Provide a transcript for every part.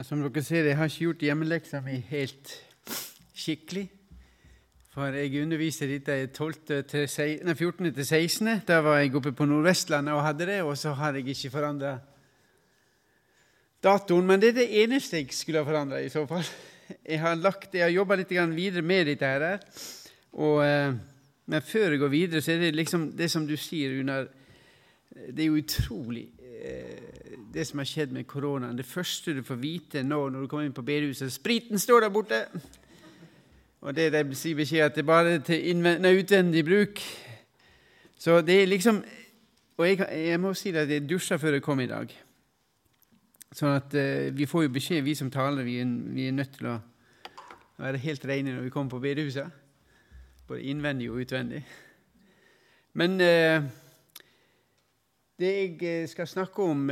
Som dere ser, jeg har ikke gjort hjemmeleksa mi helt skikkelig. For jeg underviser dette 12. til 14. til 16. Da var jeg oppe på Nordvestlandet og hadde det, og så har jeg ikke forandra datoen. Men det er det eneste jeg skulle ha forandra i så fall. Jeg har, lagt, har jobba litt videre med dette her. Og, eh, men før jeg går videre, så er det liksom det som du sier, Unar Det er jo utrolig det som har skjedd med koronaen. Det første du får vite nå når du kommer inn på bedehuset, spriten står der borte! Og det de sier beskjed at det er bare til utvendig bruk. Så det er liksom Og jeg, jeg må si at jeg dusja før jeg kom i dag. Sånn at uh, vi får jo beskjed, vi som taler, vi er, vi er nødt til å være helt rene når vi kommer på bedehuset. Både innvendig og utvendig. Men uh, det jeg eh, skal snakke om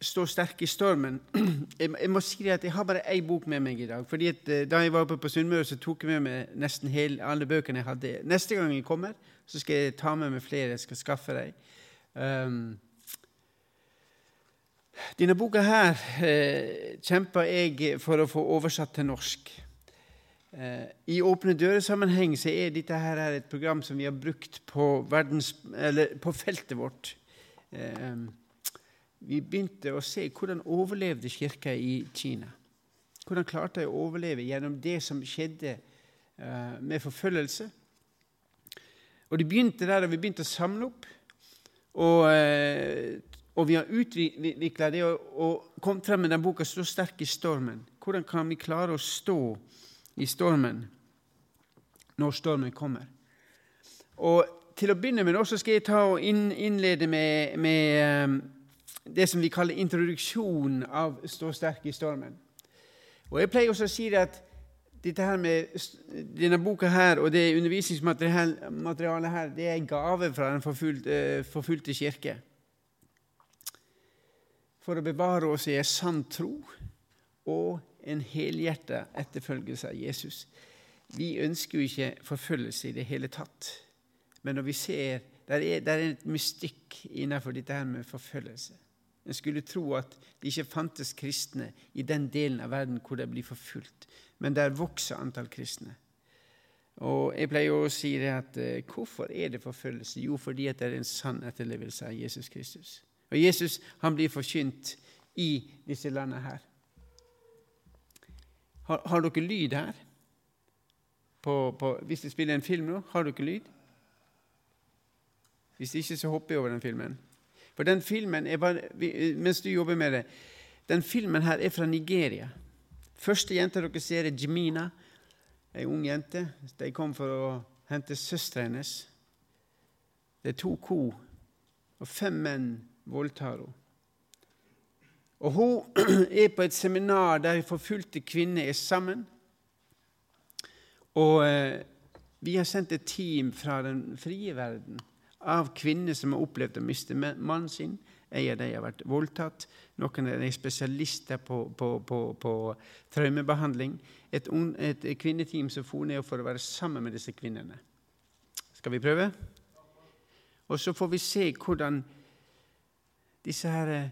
uh, stå sterk i stormen. Jeg, må si at jeg har bare én bok med meg i dag. fordi at, uh, Da jeg var oppe på Sunnmøre, så tok jeg med meg nesten hele, alle bøkene jeg hadde. Neste gang jeg kommer, så skal jeg ta med meg flere. Jeg skal skaffe dem. Um, denne boka her eh, kjemper jeg for å få oversatt til norsk. Eh, I Åpne dører-sammenheng så er dette her et program som vi har brukt på, verdens, på feltet vårt. Uh, vi begynte å se hvordan overlevde kirka i Kina. Hvordan klarte de å overleve gjennom det som skjedde uh, med forfølgelse. Og de begynte der, og vi begynte å samle opp. Og, uh, og vi har utvikla det og, og kom frem med den boka 'Stå sterk i stormen'. Hvordan kan vi klare å stå i stormen når stormen kommer? Og Til å begynne med så skal jeg ta og innlede med, med um, det som vi kaller introduksjon av Stå sterk i stormen. Og Jeg pleier også å si det at dette her med denne boka her og det undervisningsmaterialet her, det er en gave fra den eh, forfulgte kirke. For å bevare oss i en sann tro og en helhjerta etterfølgelse av Jesus. Vi ønsker jo ikke forfølgelse i det hele tatt. Men når vi ser der er, der er et mystikk innenfor dette her med forfølgelse. En skulle tro at det ikke fantes kristne i den delen av verden hvor det blir forfulgt, men der vokser antall kristne. Og Jeg pleier å si det at uh, hvorfor er det forfølgelse? Jo, fordi det er en sann etterlevelse av Jesus Kristus. Og Jesus han blir forkynt i disse landene her. Har, har dere lyd her? På, på, hvis jeg spiller en film nå, har dere lyd? Hvis ikke, så hopper jeg over den filmen. For den filmen bare, mens du jobber med det, den filmen her er fra Nigeria. Første jenta dere ser, er Jemina, ei ung jente. De kom for å hente søstera hennes. Det er to ko, og fem menn voldtar henne. Og Hun er på et seminar der forfulgte kvinner er sammen. Og eh, vi har sendt et team fra den frie verden av kvinner som har opplevd å miste mannen sin. En av dem har vært voldtatt. Noen av dem er spesialister på, på, på, på traumebehandling. Et, et, kvinneteam som for ned for å være sammen med disse kvinnene. Skal vi prøve? Og så får vi se hvordan disse her eh,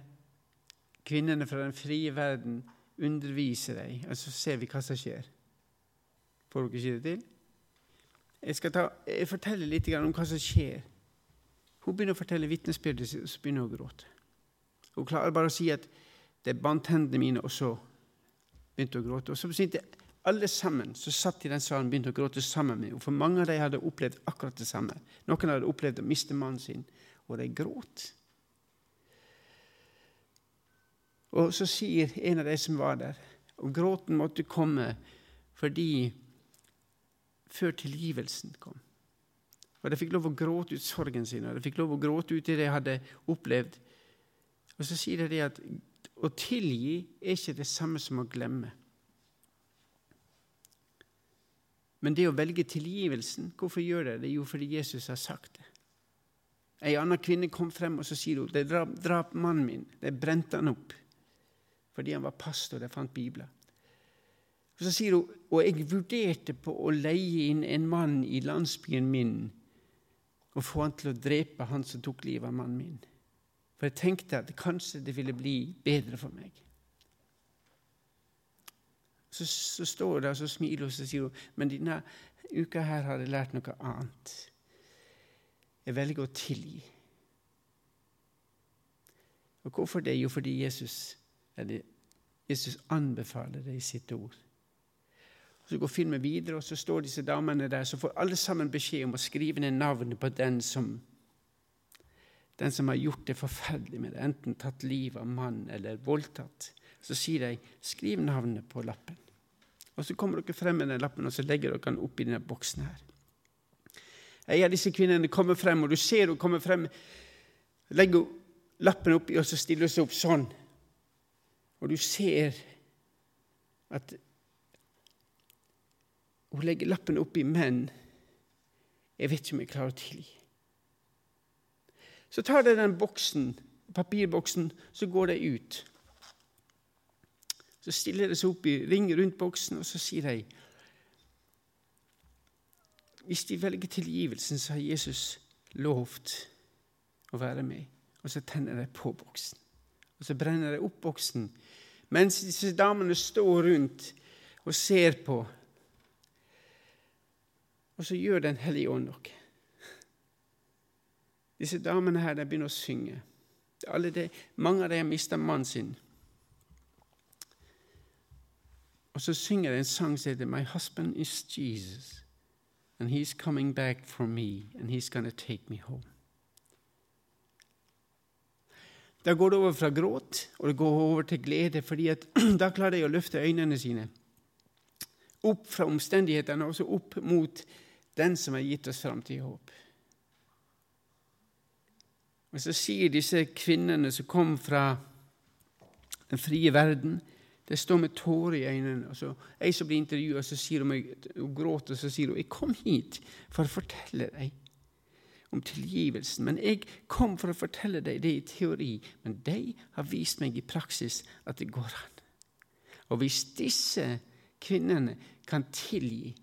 kvinnene fra den frie verden underviser dem. Og så ser vi hva som skjer. Får dere ikke det til? Jeg skal ta, jeg forteller litt om hva som skjer hun begynner å fortelle vitnesbyrdet sitt, og så begynner hun å gråte. Hun klarer bare å si at 'det bandt hendene mine', og så begynte hun å gråte. Og så begynte alle sammen som satt i den salen, begynte å gråte sammen med henne. For mange av dem hadde opplevd akkurat det samme. Noen hadde opplevd å miste mannen sin, og de gråt. Og så sier en av de som var der, og gråten måtte komme fordi før tilgivelsen kom. Og De fikk lov å gråte ut sorgen sin, og de fikk lov å gråte ut det de hadde opplevd. Og Så sier de at å tilgi er ikke det samme som å glemme. Men det å velge tilgivelsen, hvorfor gjør de det? Jo, fordi Jesus har sagt det. Ei anna kvinne kom frem og så sier hun, de drap, drap mannen min. De brente han opp fordi han var pastor. De fant bibler. Og Så sier hun og jeg vurderte på å leie inn en mann i landsbyen min og få han til å drepe han som tok livet av mannen min. For jeg tenkte at kanskje det ville bli bedre for meg. Så, så står der og smiler hun og sier hun, men denne uka her har jeg lært noe annet. Jeg velger å tilgi. Og hvorfor det? Jo, fordi Jesus, Jesus anbefaler det i sitt ord. Så går filmen videre, og så står disse damene der, så får alle sammen beskjed om å skrive ned navnet på den som den som har gjort det forferdelig med det, enten tatt livet av mann eller voldtatt. Så sier de 'skriv navnet på lappen'. Og Så kommer dere frem med den lappen og så legger dere den oppi denne boksen. her. En av disse kvinnene kommer frem, og du ser hun kommer frem, legger lappen oppi, og så stiller hun seg opp sånn. Og du ser at hun legger lappen oppi, men jeg vet ikke om jeg klarer å tilgi. Så tar de den boksen, papirboksen, så går de ut. Så stiller de seg opp i ring rundt boksen, og så sier de Hvis de velger tilgivelsen, så har Jesus lovt å være med. Og så tenner de på boksen. Og så brenner de opp boksen mens disse damene står rundt og ser på. Og så gjør Den hellige ånd noe. Disse damene her de begynner å synge. De, mange av dem har mista mannen sin. Og så synger de en sang som heter My husband is Jesus, and he's coming back for me, and he's gonna take me home. Da går det over fra gråt og det går over til glede, fordi da klarer de å løfte øynene sine opp fra omstendighetene og så opp mot den som har gitt oss framtid til håp. Og så sier disse kvinnene som kom fra den frie verden De står med tårer i øynene. og så Jeg som blir intervjua, så sier hun, hun gråter og så sier hun, 'Jeg kom hit for å fortelle deg om tilgivelsen.' 'Men jeg kom for å fortelle deg det i teori.' 'Men de har vist meg i praksis at det går an.' Og hvis disse kvinnene kan tilgi,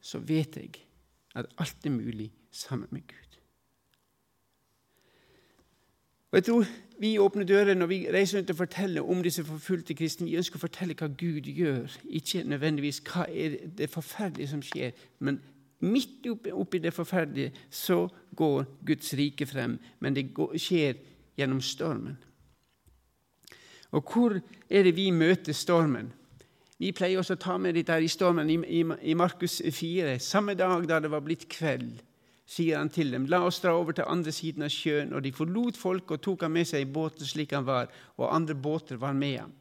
så vet jeg at alt er mulig sammen med Gud. Og jeg tror Vi åpner dører når vi reiser rundt og forteller om disse forfulgte kristne. Vi ønsker å fortelle hva Gud gjør, ikke nødvendigvis hva er det forferdelige som skjer. Men midt oppi det forferdelige så går Guds rike frem. Men det skjer gjennom stormen. Og hvor er det vi møter stormen? Vi pleier også å ta med dette i stormen i Markus 4. Samme dag da det var blitt kveld, sier han til dem, la oss dra over til andre siden av sjøen. Og de forlot folk og tok ham med seg i båten slik han var, og andre båter var med ham.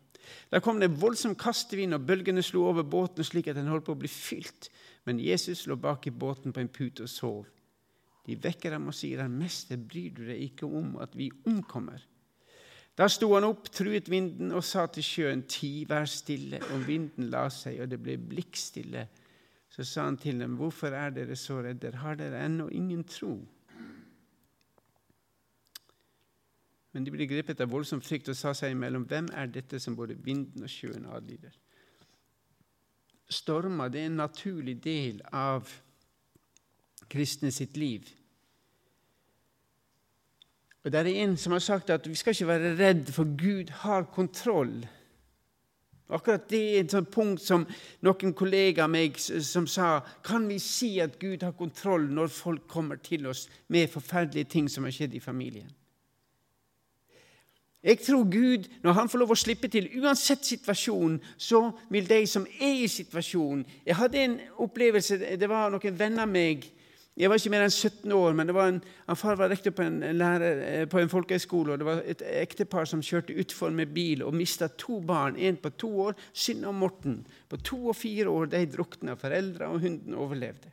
Da kom det voldsom kastevind, og bølgene slo over båten slik at den holdt på å bli fylt. Men Jesus lå bak i båten på en pute og sov. De vekker ham og sier 'Mester, bryr du deg ikke om at vi omkommer?' Da sto han opp, truet vinden og sa til sjøen, 'Ti, vær stille.' Og vinden la seg, og det ble blikkstille. Så sa han til dem, 'Hvorfor er dere så redde? Har dere ennå ingen tro?' Men de ble grepet av voldsom frykt og sa seg imellom, 'Hvem er dette som både vinden og sjøen adlyder?' Stormer det er en naturlig del av kristne sitt liv. Og Det er en som har sagt at vi skal ikke være redd, for Gud har kontroll. Akkurat det er et sånt punkt som noen kollegaer av meg som sa Kan vi si at Gud har kontroll når folk kommer til oss med forferdelige ting som har skjedd i familien? Jeg tror Gud, når han får lov å slippe til, uansett situasjon, så vil de som er i situasjonen Jeg hadde en opplevelse Det var noen venner av meg jeg var ikke mer enn 17 år, men var en, han far var rektor på en, lærer, eh, på en folkehøyskole. og Det var et ektepar som kjørte utfor med bil og mista to barn. En på to år, Synne og Morten. På to og fire år de drukna. Foreldre og hunden overlevde.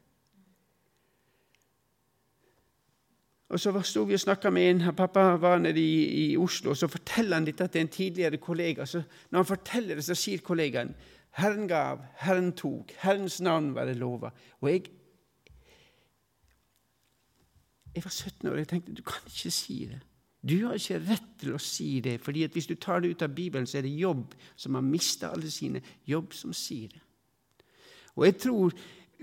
Og Så sto vi og snakka med en Pappa var nede i, i, Oslo, og så forteller han dette til en tidligere kollega. Så når han forteller det, så sier kollegaen Herren gav, Herren tok, Herrens navn være lova. Og jeg jeg var 17 år og jeg tenkte du kan ikke si det. Du har ikke rett til å si det, fordi at hvis du tar det ut av Bibelen, så er det Jobb som har mista alle sine. Jobb som sier det. Og jeg tror,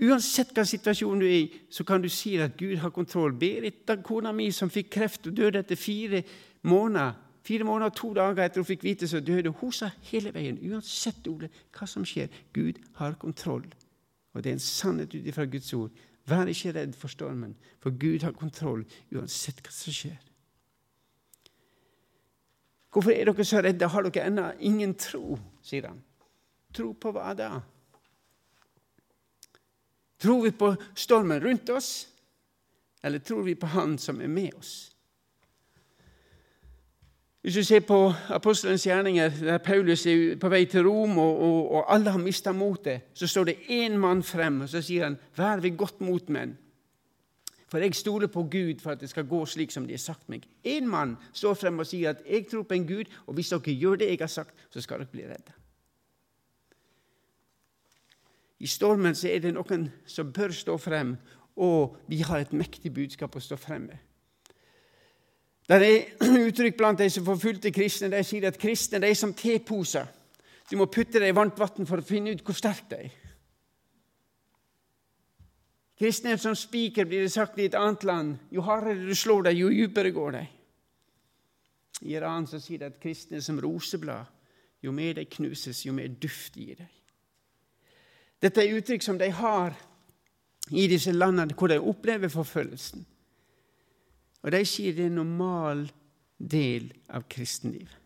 Uansett hva situasjonen du er i, så kan du si at Gud har kontroll. Berit, kona mi som fikk kreft og døde etter fire måneder, fire måneder og to dager etter hun fikk vite så døde hun sa hele veien, uansett Ole, hva som skjer, Gud har kontroll. Og det er en sannhet ut ifra Guds ord. Vær ikke redd for stormen, for Gud har kontroll uansett hva som skjer. Hvorfor er dere så redde? Har dere ennå ingen tro? sier han. Tro på hva da? Tror vi på stormen rundt oss, eller tror vi på Han som er med oss? Hvis du ser på apostelens gjerninger, der Paulus er på vei til Rom, og, og, og alle har mista motet, så står det én mann frem, og så sier han, 'Vær ved godt mot, menn'. For jeg stoler på Gud for at det skal gå slik som de har sagt meg. Én mann står frem og sier at 'jeg tror på en Gud', og hvis dere gjør det jeg har sagt, så skal dere bli redde. I stormen så er det noen som bør stå frem, og vi har et mektig budskap å stå frem med. Det er uttrykk blant de som forfulgte kristne. De sier at kristne de er som teposer. Du må putte dem i varmt vann for å finne ut hvor sterke de er. Kristne som spiker, blir det sagt i et annet land. Jo hardere du slår dem, jo dypere går de. I Iran så sier de at kristne er som roseblad. Jo mer de knuses, jo mer duft gir de. Dette er uttrykk som de har i disse landene hvor de opplever forfølgelsen. Og de sier det er en normal del av kristenlivet.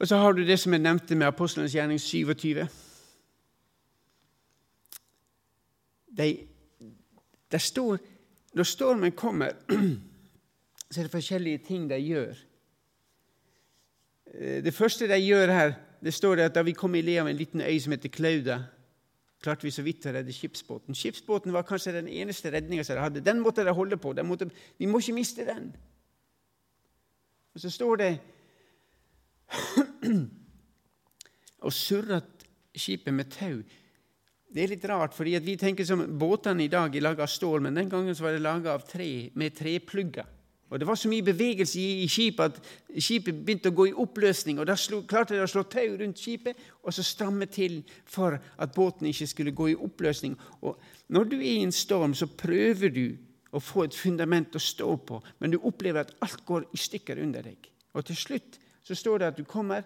Og så har du det som jeg nevnte med Apostelens gjerning 27. De, der står, når stormen kommer, så er det forskjellige ting de gjør. Eh, det første de gjør her, det står det at da vi kom i le av en liten øy som heter Klauda, klarte vi så vidt å redde skipsbåten. Skipsbåten var kanskje den eneste redninga de hadde. Den måtte de holde på. Måtte, vi må ikke miste den. Og så står det og surrer skipet med tau. Det er litt rart, fordi vi tenker som båtene i dag er laga av stål, men den gangen var det laga av tre, med treplugger. Og Det var så mye bevegelse i, skipet at skipet begynte å gå i oppløsning. og Da klarte de å slå tau rundt skipet og så stramme til for at båten ikke skulle gå i oppløsning. Og Når du er i en storm, så prøver du å få et fundament å stå på, men du opplever at alt går i stykker under deg. Og Til slutt så står det at du kommer,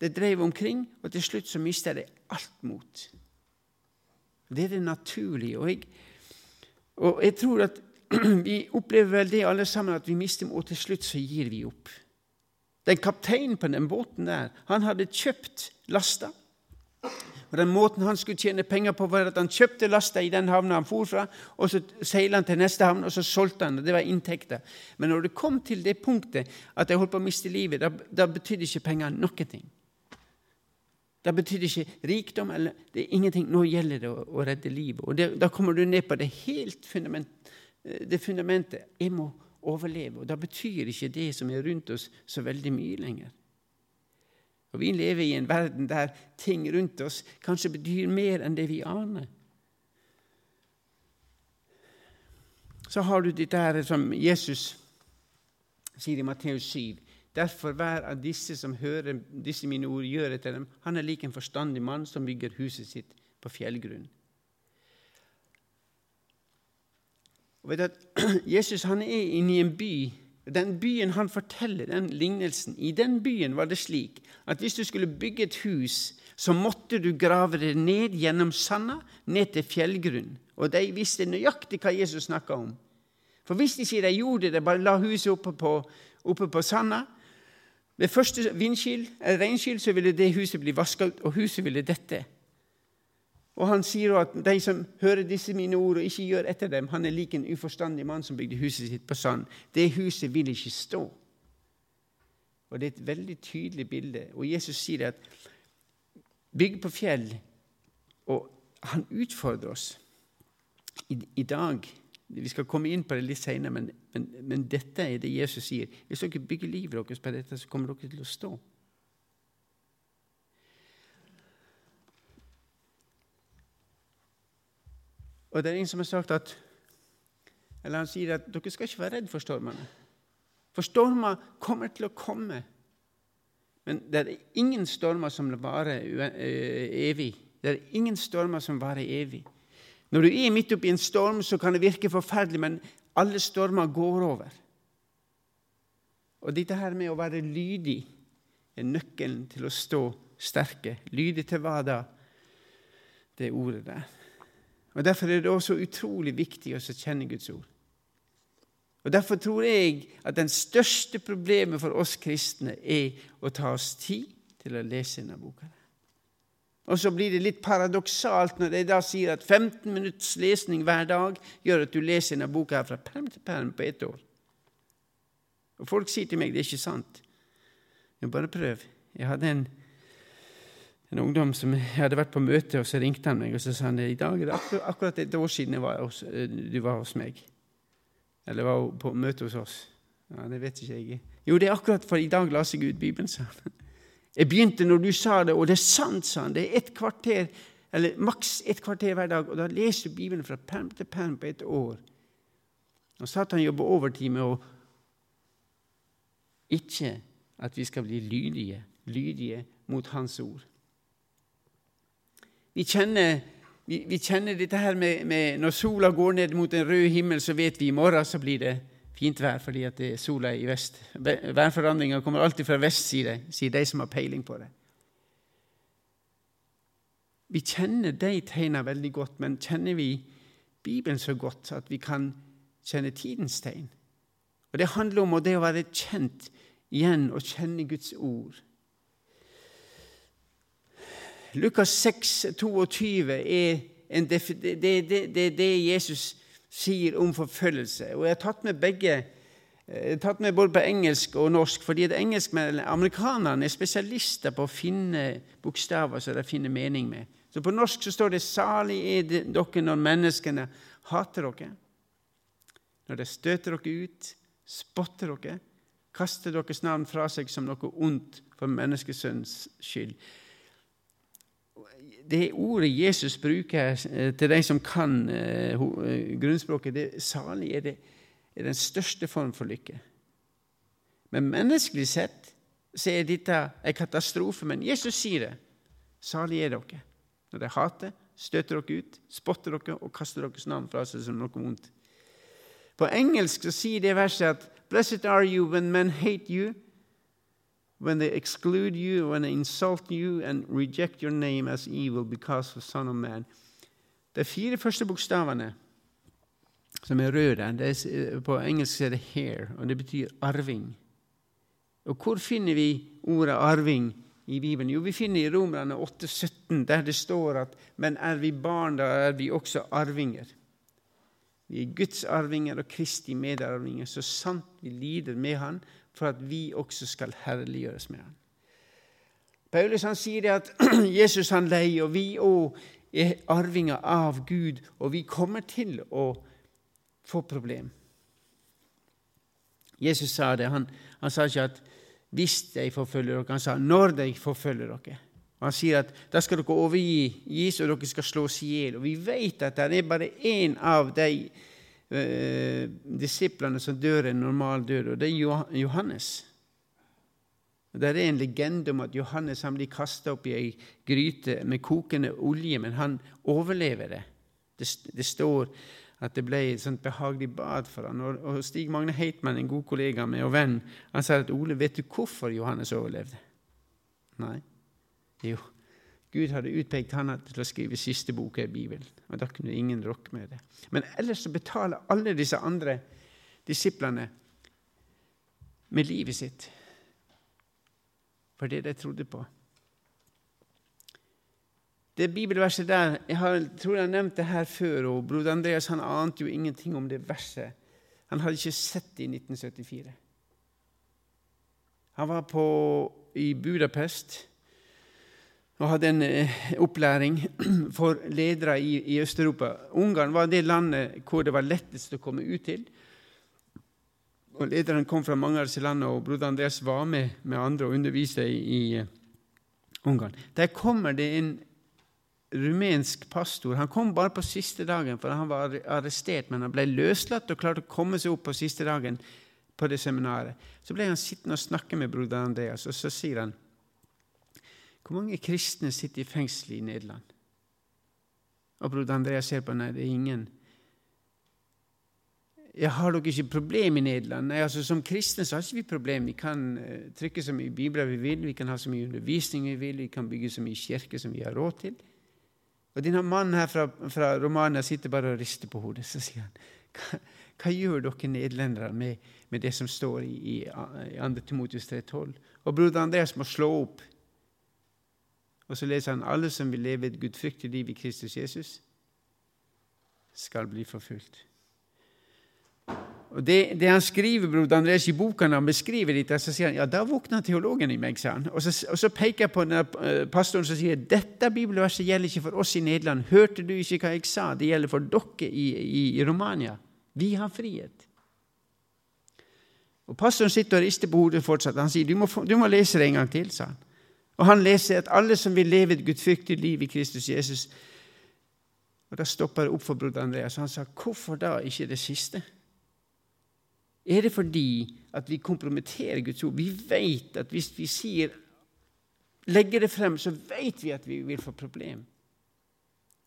det dreiv omkring, og til slutt så mister det alt mot. Det er det naturlige. Og jeg, og jeg tror at vi opplever vel det alle sammen, at vi mister og til slutt så gir vi opp. Den kapteinen på den båten der, han hadde kjøpt lasta. Og Den måten han skulle tjene penger på, var at han kjøpte lasta i den havna han for fra, og så seilte han til neste havn, og så solgte han. og Det var inntekter. Men når det kom til det punktet at jeg holdt på å miste livet, da, da betydde ikke penger noen ting. Da betydde ikke rikdom eller det er ingenting. Nå gjelder det å, å redde livet. Og det, Da kommer du ned på det helt fundament, Eh, det fundamentet. Jeg må overleve. Og Da betyr ikke det som er rundt oss, så veldig mye lenger. Og Vi lever i en verden der ting rundt oss kanskje betyr mer enn det vi aner. Så har du det der som Jesus sier i Matteus 7. Derfor hver av disse som hører disse mine ord, gjør etter dem. Han er lik en forstandig mann som bygger huset sitt på fjellgrunn. Og vet at Jesus han er inne i en by. Den byen han forteller, den lignelsen, I den byen var det slik at hvis du skulle bygge et hus, så måtte du grave det ned gjennom sanda, ned til fjellgrunn. Og de visste nøyaktig hva Jesus snakka om. For hvis de sier de gjorde det, bare la huset oppe på, oppe på sanda Ved første vindskill, eller regnskyll så ville det huset bli vaska ut, og huset ville dette. Og han sier at de som hører disse mine ord og ikke gjør etter dem, han er lik en uforstandig mann som bygde huset sitt på sand. Det huset vil ikke stå. Og Det er et veldig tydelig bilde. Og Jesus sier at bygg på fjell. Og han utfordrer oss i, i dag. Vi skal komme inn på det litt senere, men, men, men dette er det Jesus sier. Hvis dere bygger livet deres på dette, så kommer dere til å stå. Og det er en som har sagt at eller Han sier at dere skal ikke være redd for stormene. For stormer kommer til å komme. Men det er ingen stormer som varer eh, evig. Det er ingen stormer som varer evig. Når du er midt oppi en storm, så kan det virke forferdelig, men alle stormer går over. Og dette her med å være lydig er nøkkelen til å stå sterke. Lydig til hva da? Det ordet der. Og Derfor er det også utrolig viktig å kjenne Guds ord. Og Derfor tror jeg at den største problemet for oss kristne er å ta oss tid til å lese denne boka. Og så blir det litt paradoksalt når de da sier at 15 minutts lesning hver dag gjør at du leser denne boka fra perm til perm på ett år. Og Folk sier til meg det er ikke sant. Men bare prøv. Jeg hadde en, en ungdom som hadde vært på møte, og så ringte han meg og så sa han, i dag er det akkurat, et år siden var hos, eh, du var hos meg. Eller var på møte hos oss. Ja, Det vet ikke jeg. Jo, det er akkurat for i dag la seg ut Bibelen, sa han. Jeg begynte når du sa det, og det er sant, sa han. Det er et kvarter, eller maks et kvarter hver dag, og da leser du Bibelen fra perm til perm på et år. Og Satan jobber overtid med å ikke at vi skal bli lydige, lydige mot Hans ord. Vi kjenner, vi, vi kjenner dette her med, med, Når sola går ned mot en rød himmel, så vet vi i morgen så blir det fint vær fordi at sola er i vest. Værforandringa kommer alltid fra vest, sier de, sier de som har peiling på det. Vi kjenner de tegna veldig godt, men kjenner vi Bibelen så godt at vi kan kjenne tidens tegn? Og Det handler om det å være kjent igjen og kjenne Guds ord. Lukas 6, 22 er det, det, det, det Jesus sier om forfølgelse. Og Jeg har tatt med begge, jeg har tatt med både på engelsk og norsk, fordi at engelsk, amerikanerne er spesialister på å finne bokstaver som de finner mening med. Så På norsk så står det 'Salig er dere når menneskene hater dere', når de støter dere ut, spotter dere, kaster deres navn fra seg som noe ondt for menneskesønns skyld det ordet Jesus bruker eh, til de som kan eh, eh, grunnspråket, det salig er, det, er den største form for lykke. Men menneskelig sett så er dette en katastrofe. Men Jesus sier det. Salig er dere når de hater, støter dere ut, spotter dere og kaster deres navn fra seg som noe vondt. På engelsk så sier det verset at Blessed are you when men hate you when they exclude you, when they insult you and reject your name as evil because of Son of Man. De fire første bokstavene som er røde, er, på engelsk er det 'hair', og det betyr arving. Og Hvor finner vi ordet 'arving' i Bibelen? Jo, vi finner i Romerne 8,17, der det står at 'men er vi barn, da er vi også arvinger'. Vi er Guds arvinger og Kristi medarvinger, så sant vi lider med Han, for at vi også skal herliggjøres med ham. Paulus han sier at Jesus han leier, og vi òg er arvinger av Gud, og vi kommer til å få problem. Jesus sa det. Han, han sa ikke at 'hvis de forfølger dere', han sa 'når de forfølger dere'. Og Han sier at da skal dere overgis, og dere skal slås i hjel. Og vi vet at det er bare én av de eh, disiplene som dør en normal død, og det er Johannes. Det er en legende om at Johannes han blir kasta opp i ei gryte med kokende olje, men han overlever det. Det, det står at det ble et sånt behagelig bad for han. Og, og Stig Magne Heitmann, en god kollega med og venn, han sa at Ole, vet du hvorfor Johannes overlevde? Nei. Jo, Gud hadde utpekt han til å skrive siste boka i Bibelen. og Da kunne ingen rokke med det. Men ellers så betaler alle disse andre disiplene med livet sitt for det de trodde på. Det bibelverset der Jeg har, tror jeg har nevnt det her før, og broder Andreas han ante jo ingenting om det verset. Han hadde ikke sett det i 1974. Han var på, i Budapest og hadde en eh, opplæring for ledere i, i Øst-Europa. Ungarn var det landet hvor det var lettest å komme ut til. Og Lederen kom fra mange av disse landene, og broder Andreas var med med andre og underviste i, i uh, Ungarn. Der kommer det en rumensk pastor. Han kom bare på siste dagen, for han var arrestert, men han ble løslatt og klarte å komme seg opp på siste dagen på det seminaret. Så ble han sittende og snakke med broder Andreas, og så sier han hvor mange kristne sitter i fengsel i Nederland? Og broder Andreas ser på nei, det er ingen. jeg har dere ikke problem i Nederland? Nei, altså Som kristne så har ikke vi problem. Vi kan uh, trykke så mye bibler vi vil, vi kan ha så mye undervisning vi vil, vi kan bygge så mye kirke som vi har råd til. Og denne mannen her fra, fra Romania sitter bare og rister på hodet. Så sier han, hva, hva gjør dere nederlendere med, med, det som står i, i, i 2. Timotius 3,12? Og broder Andreas må slå opp. Og så leser han alle som vil leve et gudfryktig liv i Kristus Jesus, skal bli forfulgt. Og det, det, han skriver bror Andres, i boka når han beskriver dette, så sier han ja, da våkna teologen i meg. sa han. Og så, og så peker han på denne eh, pastoren som sier dette bibelverset gjelder ikke for oss i Nederland. Hørte du ikke hva jeg sa? Det gjelder for dere i, i, i Romania. Vi har frihet. Og Pastoren sitter og rister på hodet fortsatt. Han sier du må, du må lese det en gang til. sa han. Og han leser at alle som vil leve et gudfryktig liv i Kristus Jesus Og Da stopper det opp for broder Andreas. Han sa hvorfor da ikke det siste? Er det fordi at vi kompromitterer Guds ord? Vi vet at hvis vi sier, legger det frem, så vet vi at vi vil få problem.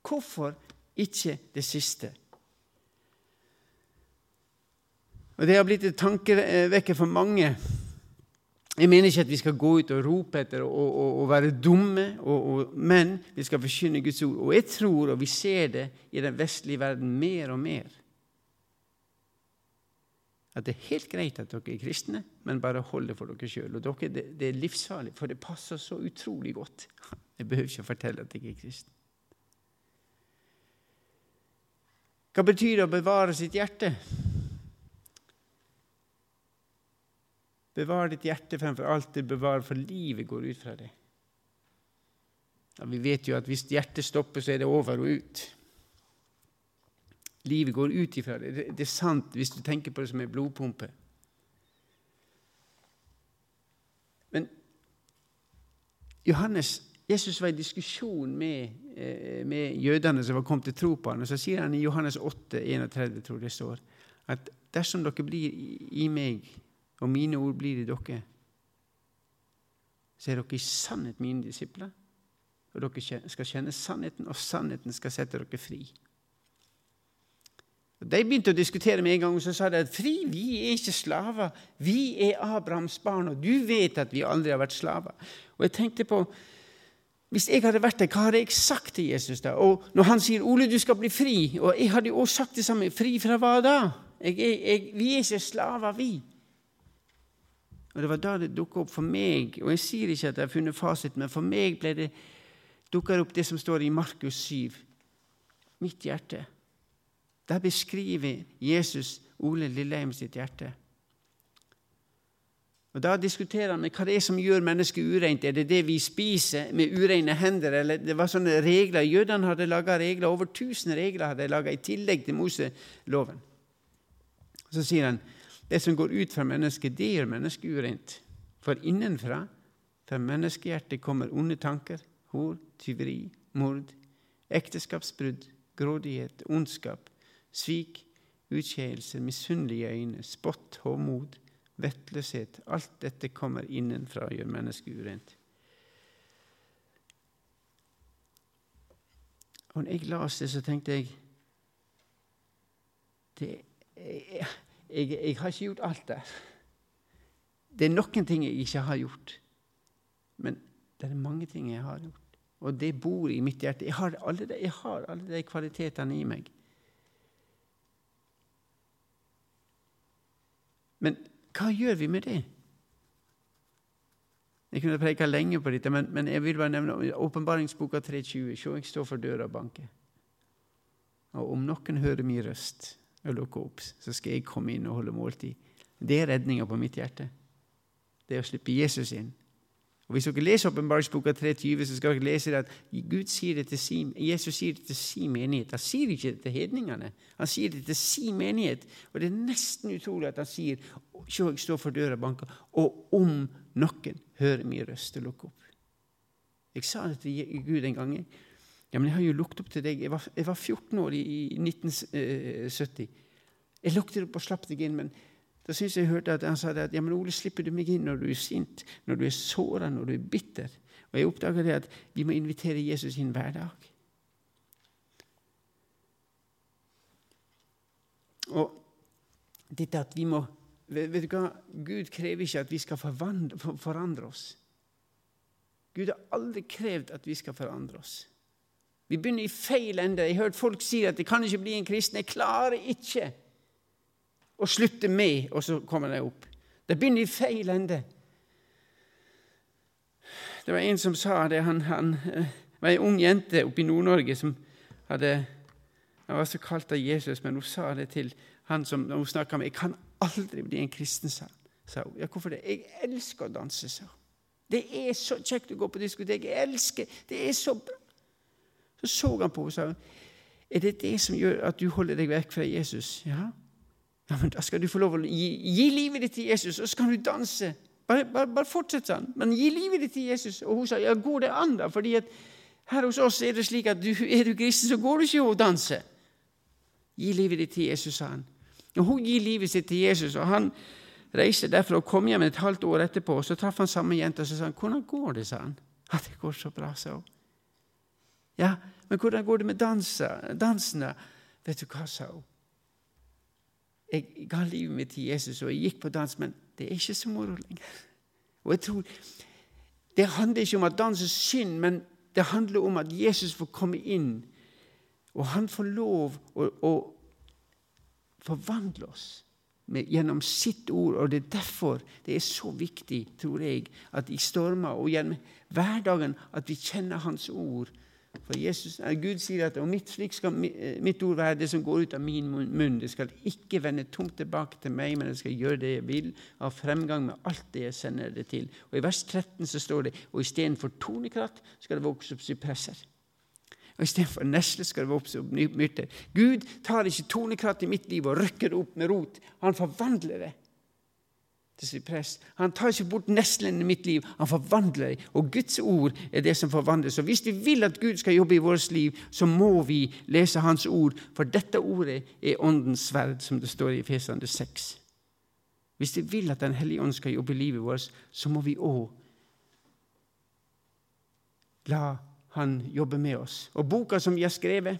Hvorfor ikke det siste? Og Det har blitt et tankevekker for mange. Jeg mener ikke at vi skal gå ut og rope etter og være dumme, og, og, men vi skal forkynne Guds ord. Og jeg tror, og vi ser det i den vestlige verden mer og mer, at det er helt greit at dere er kristne, men bare hold det for dere sjøl. Det, det, er livsfarlig, for det passer så utrolig godt. Jeg behøver ikke å fortelle at jeg er kristen. Hva betyr det å bevare sitt hjerte? Bevar ditt hjerte fremfor alt det bevarer, for livet går ut fra det. Ja, vi vet jo at hvis hjertet stopper, så er det over og ut. Livet går ut ifra det. Det er sant hvis du tenker på det som en blodpumpe. Men Johannes, Jesus var i diskusjon med, eh, med jødene som var kommet til tro på ham. Og så sier han i Johannes 8, 31, tror jeg det står, at dersom dere blir i meg, og mine ord blir i dere, så er dere i sannhet mine disipler. Og dere skal kjenne sannheten, og sannheten skal sette dere fri. De begynte å diskutere med en gang, og så sa de at fri, vi er ikke slaver. Vi er Abrahams barn, og du vet at vi aldri har vært slaver. Og jeg tenkte på, Hvis jeg hadde vært der, hva hadde jeg sagt til Jesus da? Og når han sier 'Ole, du skal bli fri', og jeg hadde jo også sagt det samme, fri fra hva da? Jeg, jeg, jeg, vi er ikke slaver, vi. Og Det var da det dukka opp for meg, og jeg sier ikke at jeg har funnet fasit, men for meg ble det dukka opp det som står i Markus 7. Mitt hjerte. Der beskriver Jesus Ole Lilleheim sitt hjerte. Og Da diskuterer han med hva det er som gjør mennesket ureint. Er det det vi spiser med ureine hender? Eller det var sånne regler. Jødene hadde laga regler, over 1000 regler hadde de laga i tillegg til Moseloven. Så sier han det som går ut fra mennesket, det gjør mennesket ureint. For innenfra, fra menneskehjertet, kommer onde tanker, hor, tyveri, mord, ekteskapsbrudd, grådighet, ondskap, svik, utskeielser, misunnelige øyne, spott, hovmod, vettløshet. Alt dette kommer innenfra og gjør mennesket urent. Og når jeg leste det, så tenkte jeg det, jeg, jeg, jeg, har ikke gjort alt der. Det er noen ting jeg ikke har gjort. Men det er mange ting jeg har gjort. Og det bor i mitt hjerte. Jeg har alle de, jeg har alle de kvalitetene i meg. Men hva gjør vi med det? Jeg kunne preka lenge på dette, men, men, jeg vil bare nevne åpenbaringsboka 3.20. Se, jeg står for døra og banker. Og om noen hører min røst og lukker opp, så skal jeg komme inn og holde måltid. Det er redninga på mitt hjerte. Det er å slippe Jesus inn. Og Hvis dere leser Åpenbaringsboka 3.20, så skal dere lese at Gud sier det til sin, Jesus sier det til sin menighet. Han sier ikke det til hedningene. Han sier det til sin menighet. Og det er nesten utrolig at han sier Se, jeg står for døra og banker, og om noen hører min røst og lukker opp. Jeg sa det til Gud en gang. Ja, men jeg har jo lukket opp til deg. Jeg var, jeg var 14 år i, i 1970. Jeg lukket opp og slapp deg inn, men da syns jeg hørte at han sa at ja, men Ole, slipper du meg inn når du er sint, når du er såra, når du er bitter? Og jeg oppdaga det at vi må invitere Jesus inn hver dag. Og dette at vi må Vet du hva? Gud krever ikke at vi skal forandre oss. Gud har aldri krevd at vi skal forandre oss. Vi begynner i feil ende. Jeg har hørt folk si at de kan ikke bli en kristen'. Jeg klarer ikke å slutte med, og så kommer de opp. Det begynner i feil ende. Det var en som sa det. Han, han eh, var ei ung jente oppe i Nord-Norge som hadde Han var så kalt av Jesus, men hun sa det til han som hun snakka med. 'Jeg kan aldri bli en kristen', sa hun. Ja, hvorfor det? 'Jeg elsker å danse', sa hun. Det er så kjekt å gå på diskotek. Jeg elsker Det er så bra. Så så han på henne og sa er det det som gjør at du holder deg vekk fra Jesus. Ja, ja men da skal du få lov å gi, gi livet ditt til Jesus, og så kan du danse. Bare, bare, bare fortsett sånn. Men gi livet ditt til Jesus. Og hun sa ja, går det an, da? Fordi at her hos oss er det slik at du, er du kristen, så går du ikke og danser. Gi livet ditt til Jesus, sa han. Og Hun gir livet sitt til Jesus, og han reiste derfra og kom hjem et halvt år etterpå. Så traff han samme jente og sa han, 'Hvordan går det?' sa han. 'Ja, det går så bra', sa hun. Ja, men hvordan går det med dansene?» Vet du hva, sa hun. Jeg ga livet mitt til Jesus, og jeg gikk på dans, men det er ikke så moro lenger. Og jeg tror, Det handler ikke om at dans er synd, men det handler om at Jesus får komme inn, og han får lov å, å forvandle oss med, gjennom sitt ord. Og det er derfor det er så viktig, tror jeg, at i stormer og gjennom hverdagen at vi kjenner Hans ord for Jesus, Gud sier at og mitt, skal eh, mitt ord være det som går ut av min munn. Det skal ikke vende tomt tilbake til meg, men det skal gjøre det jeg vil, av fremgang med alt det jeg sender det til. Og I vers 13 så står det og istedenfor tornekratt skal det vokse opp sypresser. Og Istedenfor nesle skal det vokse opp myrter. Gud tar ikke tornekratt i mitt liv og rykker det opp med rot. Han forvandler det til sin prest. Han tar ikke bort neslene i mitt liv, han forvandler dem. Og Guds ord er det som forvandler. Så hvis vi vil at Gud skal jobbe i vårt liv, så må vi lese Hans ord, for dette ordet er Åndens sverd, som det står i Fesande 6. Hvis vi vil at Den hellige ånd skal jobbe i livet vårt, så må vi òg la Han jobbe med oss. Og boka som vi har skrevet,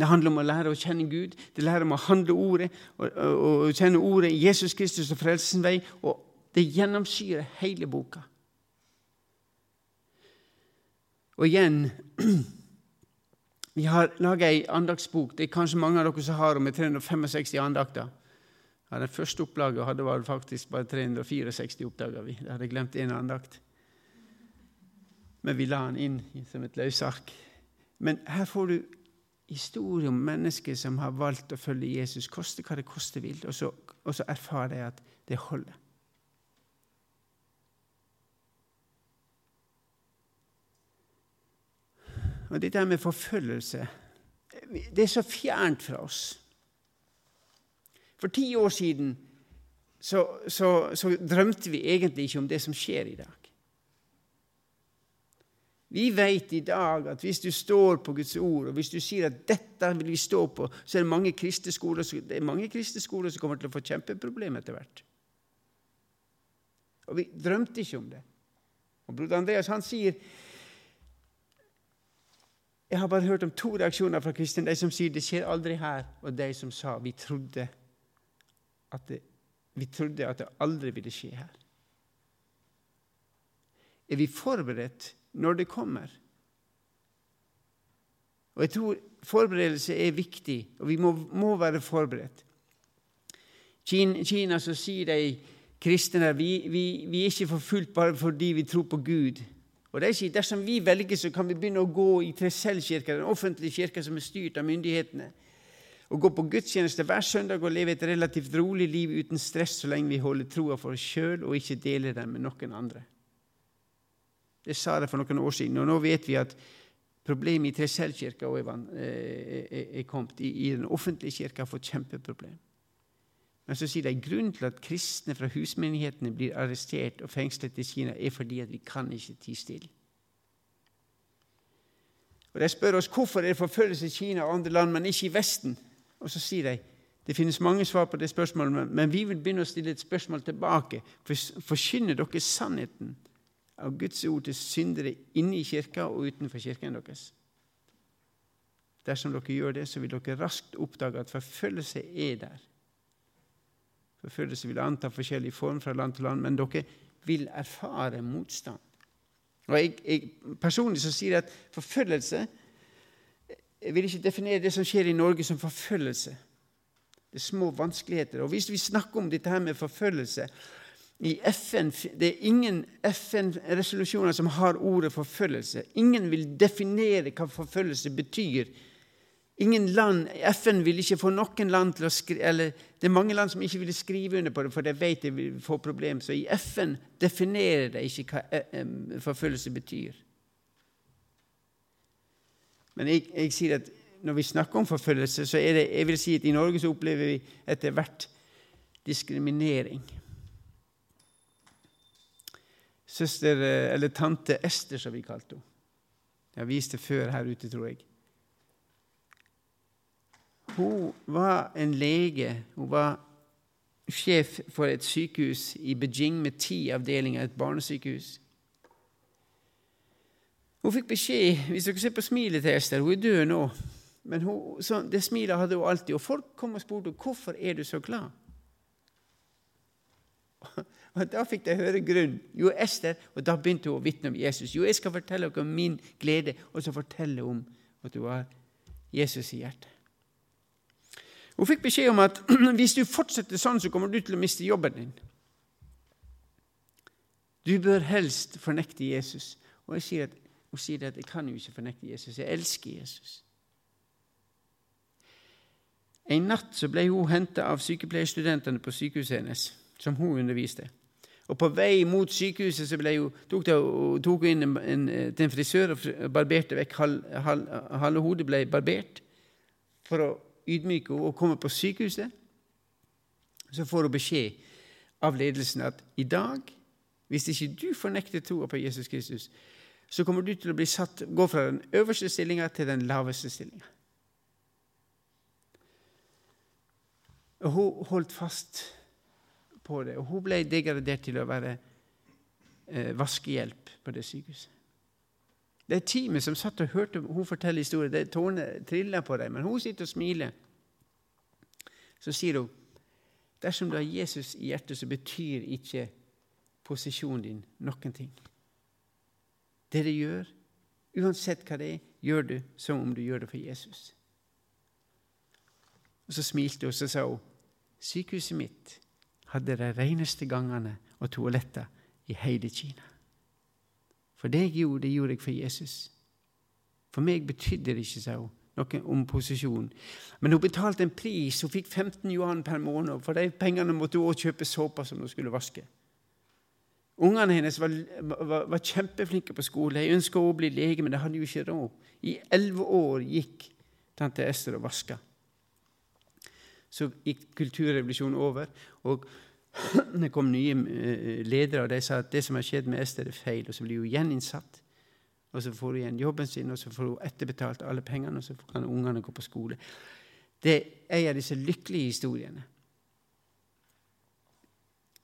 det handler om å lære å kjenne Gud, det lærer om å handle ordet og, kjenne ordet Jesus Kristus og frelsens vei. Og det gjennomsyrer hele boka. Og igjen Vi har laga ei andaktsbok. Det er kanskje mange av dere som har med 365 andakter. Ja, den første opplaget hadde var faktisk bare 364 oppdager vi. Da hadde jeg glemt én andakt. Men vi la den inn som et løsark. Men her får du historie om mennesker som har valgt å følge Jesus, koste hva det koste vil, og så, og så erfarer de at det holder. Og Dette med forfølgelse det er så fjernt fra oss. For ti år siden så, så, så drømte vi egentlig ikke om det som skjer i dag. Vi vet i dag at hvis du står på Guds ord, og hvis du sier at 'dette vil vi stå på', så er det mange kristne skoler, det er mange kristne skoler som kommer til å få kjempeproblemer etter hvert. Og vi drømte ikke om det. Og Broder Andreas han sier Jeg har bare hørt om to reaksjoner fra kristne. De som sier 'det skjer aldri her', og de som sa 'vi trodde at det, vi trodde at det aldri ville skje her'. Er vi forberedt når det kommer. Og jeg tror forberedelse er viktig, og vi må, må være forberedt. Kina, Kina så sier de kristne vi, vi, vi, er ikke forfulgt bare fordi vi tror på Gud. Og de sier dersom vi velger, så kan vi begynne å gå i Tresellkirka, den offentlige kirka som er styrt av myndighetene. Og gå på gudstjeneste hver søndag og leve et relativt rolig liv uten stress så lenge vi holder troa for oss sjøl og ikke deler den med noen andre. Det sa det for noen år siden. Og nå vet vi at problemet i Treselvkirka er kommet. I den offentlige kirka har fått kjempeproblem. Men så sier de grunnen til at kristne fra husmenighetene blir arrestert og fengslet i Kina, er fordi at vi kan ikke tie stille. Og De spør oss hvorfor er det forfølgelse i Kina og andre land, men ikke i Vesten. Og så sier de det finnes mange svar på det spørsmålet, men vi vil begynne å stille et spørsmål tilbake. Forkynner dere sannheten? Av Guds ord til syndere inne i kirka og utenfor kirken deres. Dersom dere gjør det, så vil dere raskt oppdage at forfølgelse er der. Forfølgelse vil anta forskjellig form fra land til land, men dere vil erfare motstand. Og jeg, jeg Personlig så sier jeg at forfølgelse Jeg vil ikke definere det som skjer i Norge, som forfølgelse. Det er små vanskeligheter. Og Hvis vi snakker om dette her med forfølgelse FN, Det er ingen FN-resolusjoner som har ordet forfølgelse. Ingen vil definere hva forfølgelse betyr Ingen land, FN vil ikke få noen land til å skrive eller Det er mange land som ikke vil skrive under på det, for de vet de vil få problemer. Så i FN definerer de ikke hva eh, forfølgelse betyr. Men jeg, jeg, sier at når vi snakker om forfølgelse, så er det jeg vil si at i Norge så opplever vi etter hvert diskriminering. Søster, eh, eller tante Ester, som vi kalte henne. Jeg har vist det før her ute, tror jeg. Hun var en lege. Hun var sjef for et sykehus i Beijing med ti avdelinger, et barnesykehus. Hun fikk beskjed Hvis dere ser på smilet til Ester Hun er død nå. Men hun, så, det smilet hadde hun alltid. Og folk kom og spurte hvorfor er du så glad. Og Da fikk de høre grunnen. Jo, Ester, og Da begynte hun å vitne om Jesus. Jo, jeg skal fortelle dere om min glede, og så fortelle om at du har Jesus i hjertet. Hun fikk beskjed om at hvis du fortsetter sånn, så kommer du til å miste jobben din. Du bør helst fornekte Jesus. Og jeg sier at, Hun sier at jeg kan jo ikke fornekte Jesus. Jeg elsker Jesus. En natt så ble hun henta av sykepleierstudentene på sykehuset hennes, som hun underviste. Og På vei mot sykehuset så ble tok, det, tok hun inn en, en, til en frisør og barberte vekk halve hal, hal, hodet ble barbert for å ydmyke henne og komme på sykehuset, så får hun beskjed av ledelsen at i dag, hvis ikke du fornekter troa på Jesus Kristus, så kommer du til å bli satt, gå fra den øverste stillinga til den laveste stillinga. Og Hun holdt fast på det, og hun ble degradert til å være eh, vaskehjelp på det sykehuset. Det er teamet som satt og hørte hun fortelle historien. Det Tårene triller på dem, men hun sitter og smiler. Så sier hun dersom du har Jesus i hjertet, så betyr ikke posisjonen din noen ting. Det du gjør, uansett hva det er, gjør du som om du gjør det for Jesus. Og Så smilte hun og så sa hun, sykehuset mitt hadde de reneste gangene og toaletter i hele Kina. For det jeg gjorde, det gjorde jeg for Jesus. For meg betydde det ikke, sa hun, noe om posisjon. Men hun betalte en pris. Hun fikk 15 yuan per måned. For de pengene måtte hun også kjøpe såpe som hun skulle vaske. Ungene hennes var, var, var kjempeflinke på skole. De ønska å bli lege, men de hadde jo ikke råd. I elleve år gikk tante Ester og vaska. Så gikk kulturrevolusjonen over. og det kom nye eh, ledere, og de sa at det som har skjedd med Ester, er feil. Og så blir hun gjeninnsatt. Og så får hun igjen jobben sin, og så får hun etterbetalt alle pengene, og så kan ungene gå på skole. Det er en av disse lykkelige historiene.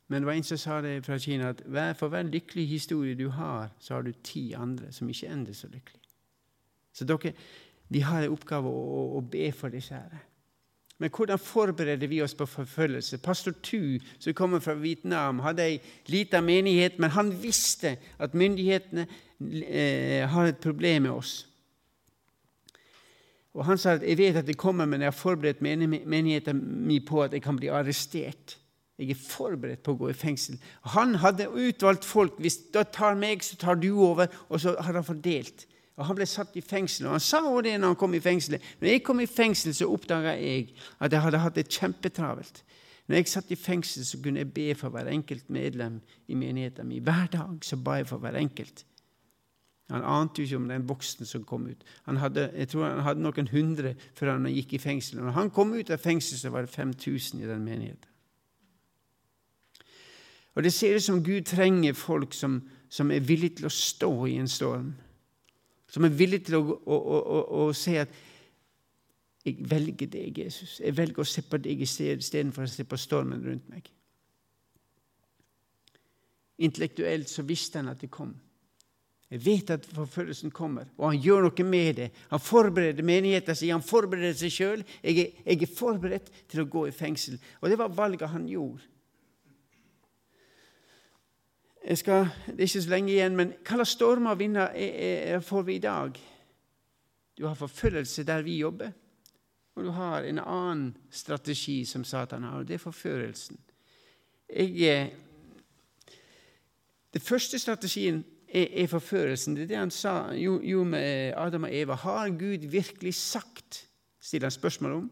Men det var en som sa det fra Kina at for hver lykkelig historie du har, så har du ti andre som ikke ender så lykkelig. Så dere, vi har en oppgave å, å be for disse her. Men hvordan forbereder vi oss på forfølgelse? Pastor Tu, som kommer fra Vietnam, hadde ei lita menighet, men han visste at myndighetene eh, har et problem med oss. Og Han sa at jeg vet at det kommer, men jeg har forberedt menigheten min på at jeg kan bli arrestert. Jeg er forberedt på å gå i fengsel. Han hadde utvalgt folk. Hvis da tar meg, så tar du over. Og så har han fordelt. Og Han ble satt i fengsel. og Han sa også det når han kom i fengsel. Når jeg kom i fengsel, så oppdaga jeg at jeg hadde hatt det kjempetravelt. Når jeg satt i fengsel, så kunne jeg be for hver enkelt medlem i menigheten min. Hver dag så ba jeg for hver enkelt. Han ante jo ikke om den voksen som kom ut. Hadde, jeg tror han hadde noen hundre før han gikk i fengsel. Når han kom ut av fengsel, så var det 5000 i den menigheten. Og Det ser ut som Gud trenger folk som, som er villige til å stå i en storm. Som er villig til å, å, å, å si at jeg velger deg, Jesus. Jeg velger å se på deg istedenfor å se på stormen rundt meg. Intellektuelt så visste han at det kom. Jeg vet at forfølgelsen kommer, og han gjør noe med det. Han forbereder menigheten sin, han forbereder seg sjøl. Jeg, jeg, er forberedt til å gå i fengsel. Og det var valget han gjorde. Skal, det er ikke så lenge igjen, men hva slags stormer og vinder får vi i dag? Du har forfølgelse der vi jobber, og du har en annen strategi som Satan har, og det er forførelsen. Jeg, eh, det første strategien er, er, forførelsen. Det er det han sa, jo med Adam og Eva. Har Gud virkelig sagt? stiller han spørsmål om.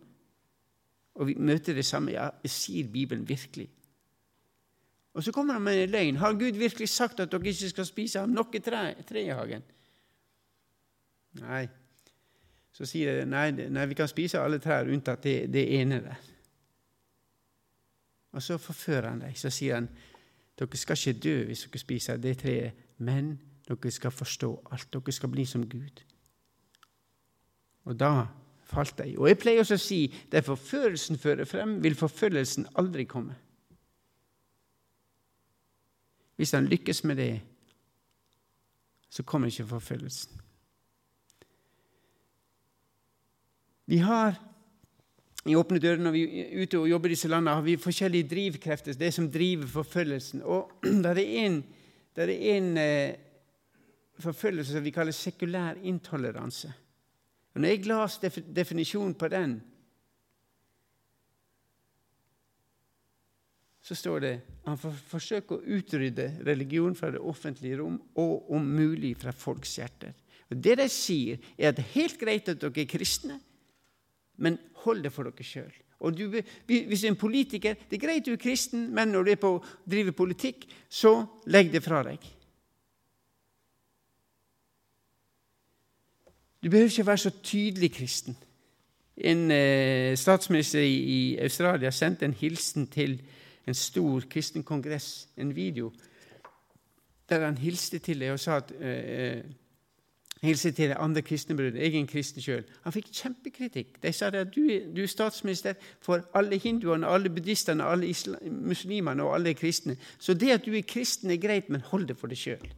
Og vi møter det samme. Ja, sier Bibelen virkelig? Og så kommer han med en løgn. Har Gud virkelig sagt at dere ikke skal spise av noe tre, tre i hagen? Nei. Så sier de nei, nei, vi kan spise alle trær unntatt det, det ene der. Og så forfører han dem. Så sier han dere skal ikke dø hvis dere spiser det treet, men dere skal forstå alt. Dere skal bli som Gud. Og da falt de. Og jeg pleier også å si der forførelsen fører frem, vil forfølgelsen aldri komme. Hvis han lykkes med det, så kommer ikke forfølgelsen. Vi har i Åpne dører når vi er ute og jobber i disse landene, har vi forskjellige drivkrefter, det som driver forfølgelsen. Og det er en, der er en eh, forfølgelse som vi kaller sekulær intoleranse. Og når jeg las definisjonen på den, så står det han forsøker å utrydde religion fra det offentlige rom og om mulig fra folks hjerter. Og Det de sier, er at det er helt greit at dere er kristne, men hold det for dere sjøl. Hvis en politiker Det er greit du er kristen, men når du er på å drive politikk, så legg det fra deg. Du behøver ikke være så tydelig kristen. En eh, statsminister i, i Australia sendte en hilsen til en stor kristen kongress, en video, der han hilste til deg og sa at eh, eh hilste til andre kristne brødre. Jeg er en kristen sjøl. Han fikk kjempekritikk. De sa at du, du, er statsminister for alle hinduene, alle buddhistene, alle muslimene og alle kristne. Så det at du er kristen, er greit, men hold det for deg sjøl.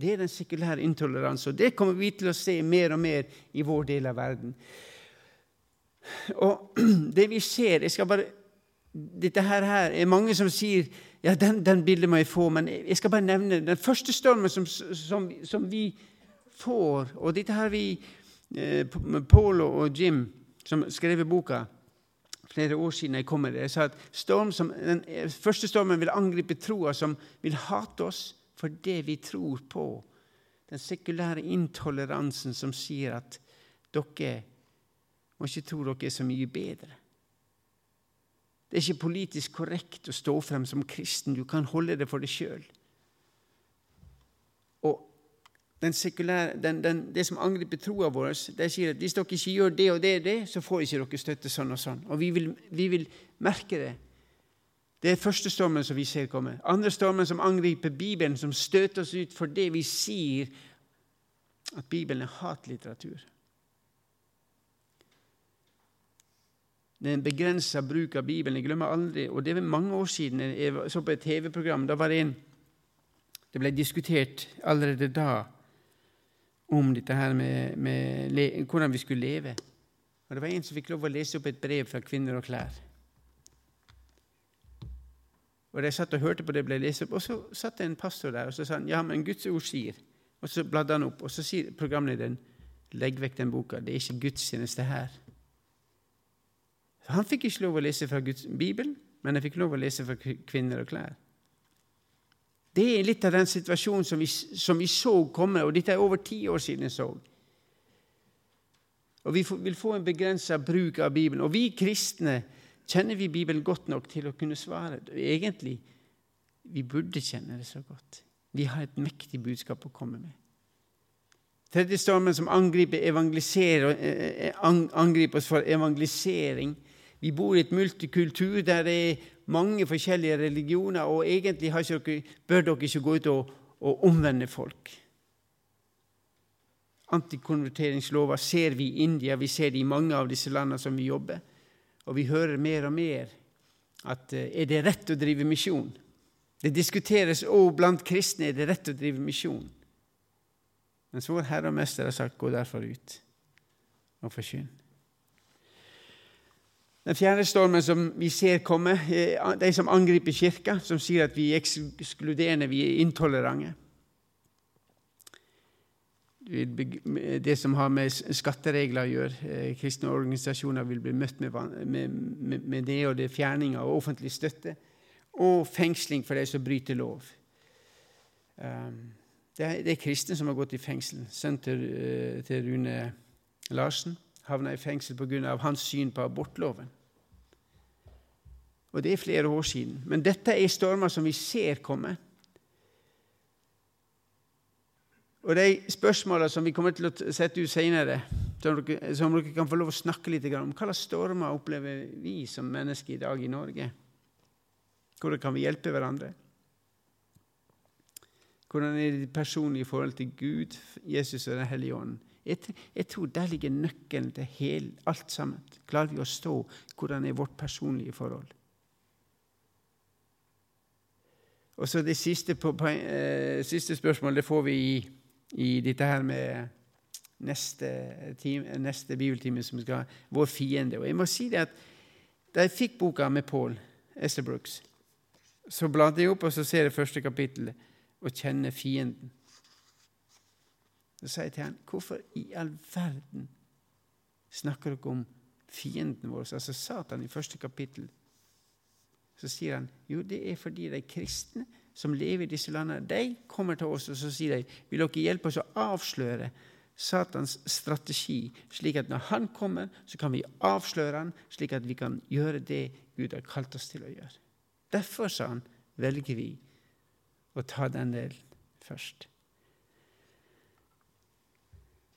Det er den sekulære intoleranse, og det kommer vi til å se mer og mer i vår del av verden. Og det vi ser Jeg skal bare dette her, her er mange som sier ja, den, den bildet må jeg få, men jeg skal bare nevne den første stormen som, som, som vi får. Og dette har vi eh, Paul og Jim, som skrev boka flere år siden jeg kom med det. Jeg sa at storm som, Den første stormen vil angripe troa som vil hate oss for det vi tror på. Den sekulære intoleransen som sier at dere må ikke tro dere er så mye bedre. Det er ikke politisk korrekt å stå frem som kristen. Du kan holde det for deg sjøl. Og den den, den, det som angriper troa vår, de sier at hvis dere ikke gjør det og det og det, så får ikke dere støtte sånn og sånn. Og vi vil, vi vil merke det. Det er første stormen som vi ser komme. Andre stormen som angriper Bibelen, som støter oss ut for det vi sier at Bibelen er hatlitteratur. Er begrensa bruk av Bibelen. Jeg glemmer aldri, og Det er mange år siden jeg så på et TV-program. Da var det en Det ble diskutert allerede da om dette her med, med hvordan vi skulle leve. Og Det var en som fikk lov å lese opp et brev fra Kvinner og klær. Og De satt og hørte på det ble lest opp, og så satt det en pastor der og så sa han, ja, men Guds ord sier Og så bladde han opp, og så sier programlederen legg vekk den boka. Det er ikke gudstjeneste her. Han fikk ikke lov å lese fra Guds Bibel, men han fikk lov å lese fra kvinner og klær. Det er litt av den situasjonen som vi, som vi så komme, og dette er over ti år siden jeg så. Og Vi vil få en begrensa bruk av Bibelen. Og vi kristne kjenner vi Bibelen godt nok til å kunne svare. Egentlig, vi burde kjenne det så godt. Vi har et mektig budskap å komme med. Tredje stormen som angriper, eh, eh, angriper oss for evangelisering, vi bor i et multikultur der det er mange forskjellige religioner, og egentlig dere, bør dere ikke gå ut og, og omvende folk. Antikonverteringslover ser vi i India, vi ser det i mange av disse landene som vi jobber. Og vi hører mer og mer at eh, er det rett å drive misjon? Det diskuteres òg blant kristne er det rett å drive misjon. Mens vår Herre og Mester har sagt 'gå derfor ut og forkynn'. Den fjerde stormen som vi ser komme, er de som angriper Kirka, som sier at vi er ekskluderende, vi er intolerante. Det som har med skatteregler å gjøre. Eh, kristne organisasjoner vil bli møtt med, det, og det er fjerning av offentlig støtte. Og fengsling for de som bryter lov. Um, det er, kristne som har gått i fengsel. Sønnen eh, til Rune Larsen havna i fengsel pga. hans syn på abortloven. Og det er flere år siden. Men dette er stormer som vi ser komme. Og de spørsmålene som vi kommer til å sette ut senere, som som dere kan få lov å snakke litt om Hva slags stormer opplever vi som mennesker i dag i Norge? Hvordan kan vi hjelpe hverandre? Hvordan er det personlig i forhold til Gud, Jesus og Den hellige ånd? Jeg, jeg, tror der ligger nøkkelen til hel, alt sammen. Klarer vi å stå? Hvordan er vårt personlige forhold? Og så Det siste, på, på, eh, siste spørsmålet får vi i, i dette her med neste, time, neste bibeltime, som skal vår fiende. Og jeg må si det at Da jeg fikk boka med Paul Esterbrooks, så bladde jeg opp og så ser jeg første kapittel og kjenner fienden. Så sier jeg til han, hvorfor i all verden snakker dere om fienden vår, altså Satan, i første kapittel? Så sier han jo, det er fordi de kristne som lever i disse landene, de kommer til oss og så sier de, vil dere hjelpe oss å avsløre Satans strategi, slik at når han kommer, så kan vi avsløre han, slik at vi kan gjøre det Gud har kalt oss til å gjøre. Derfor, sa han, velger vi å ta den delen først.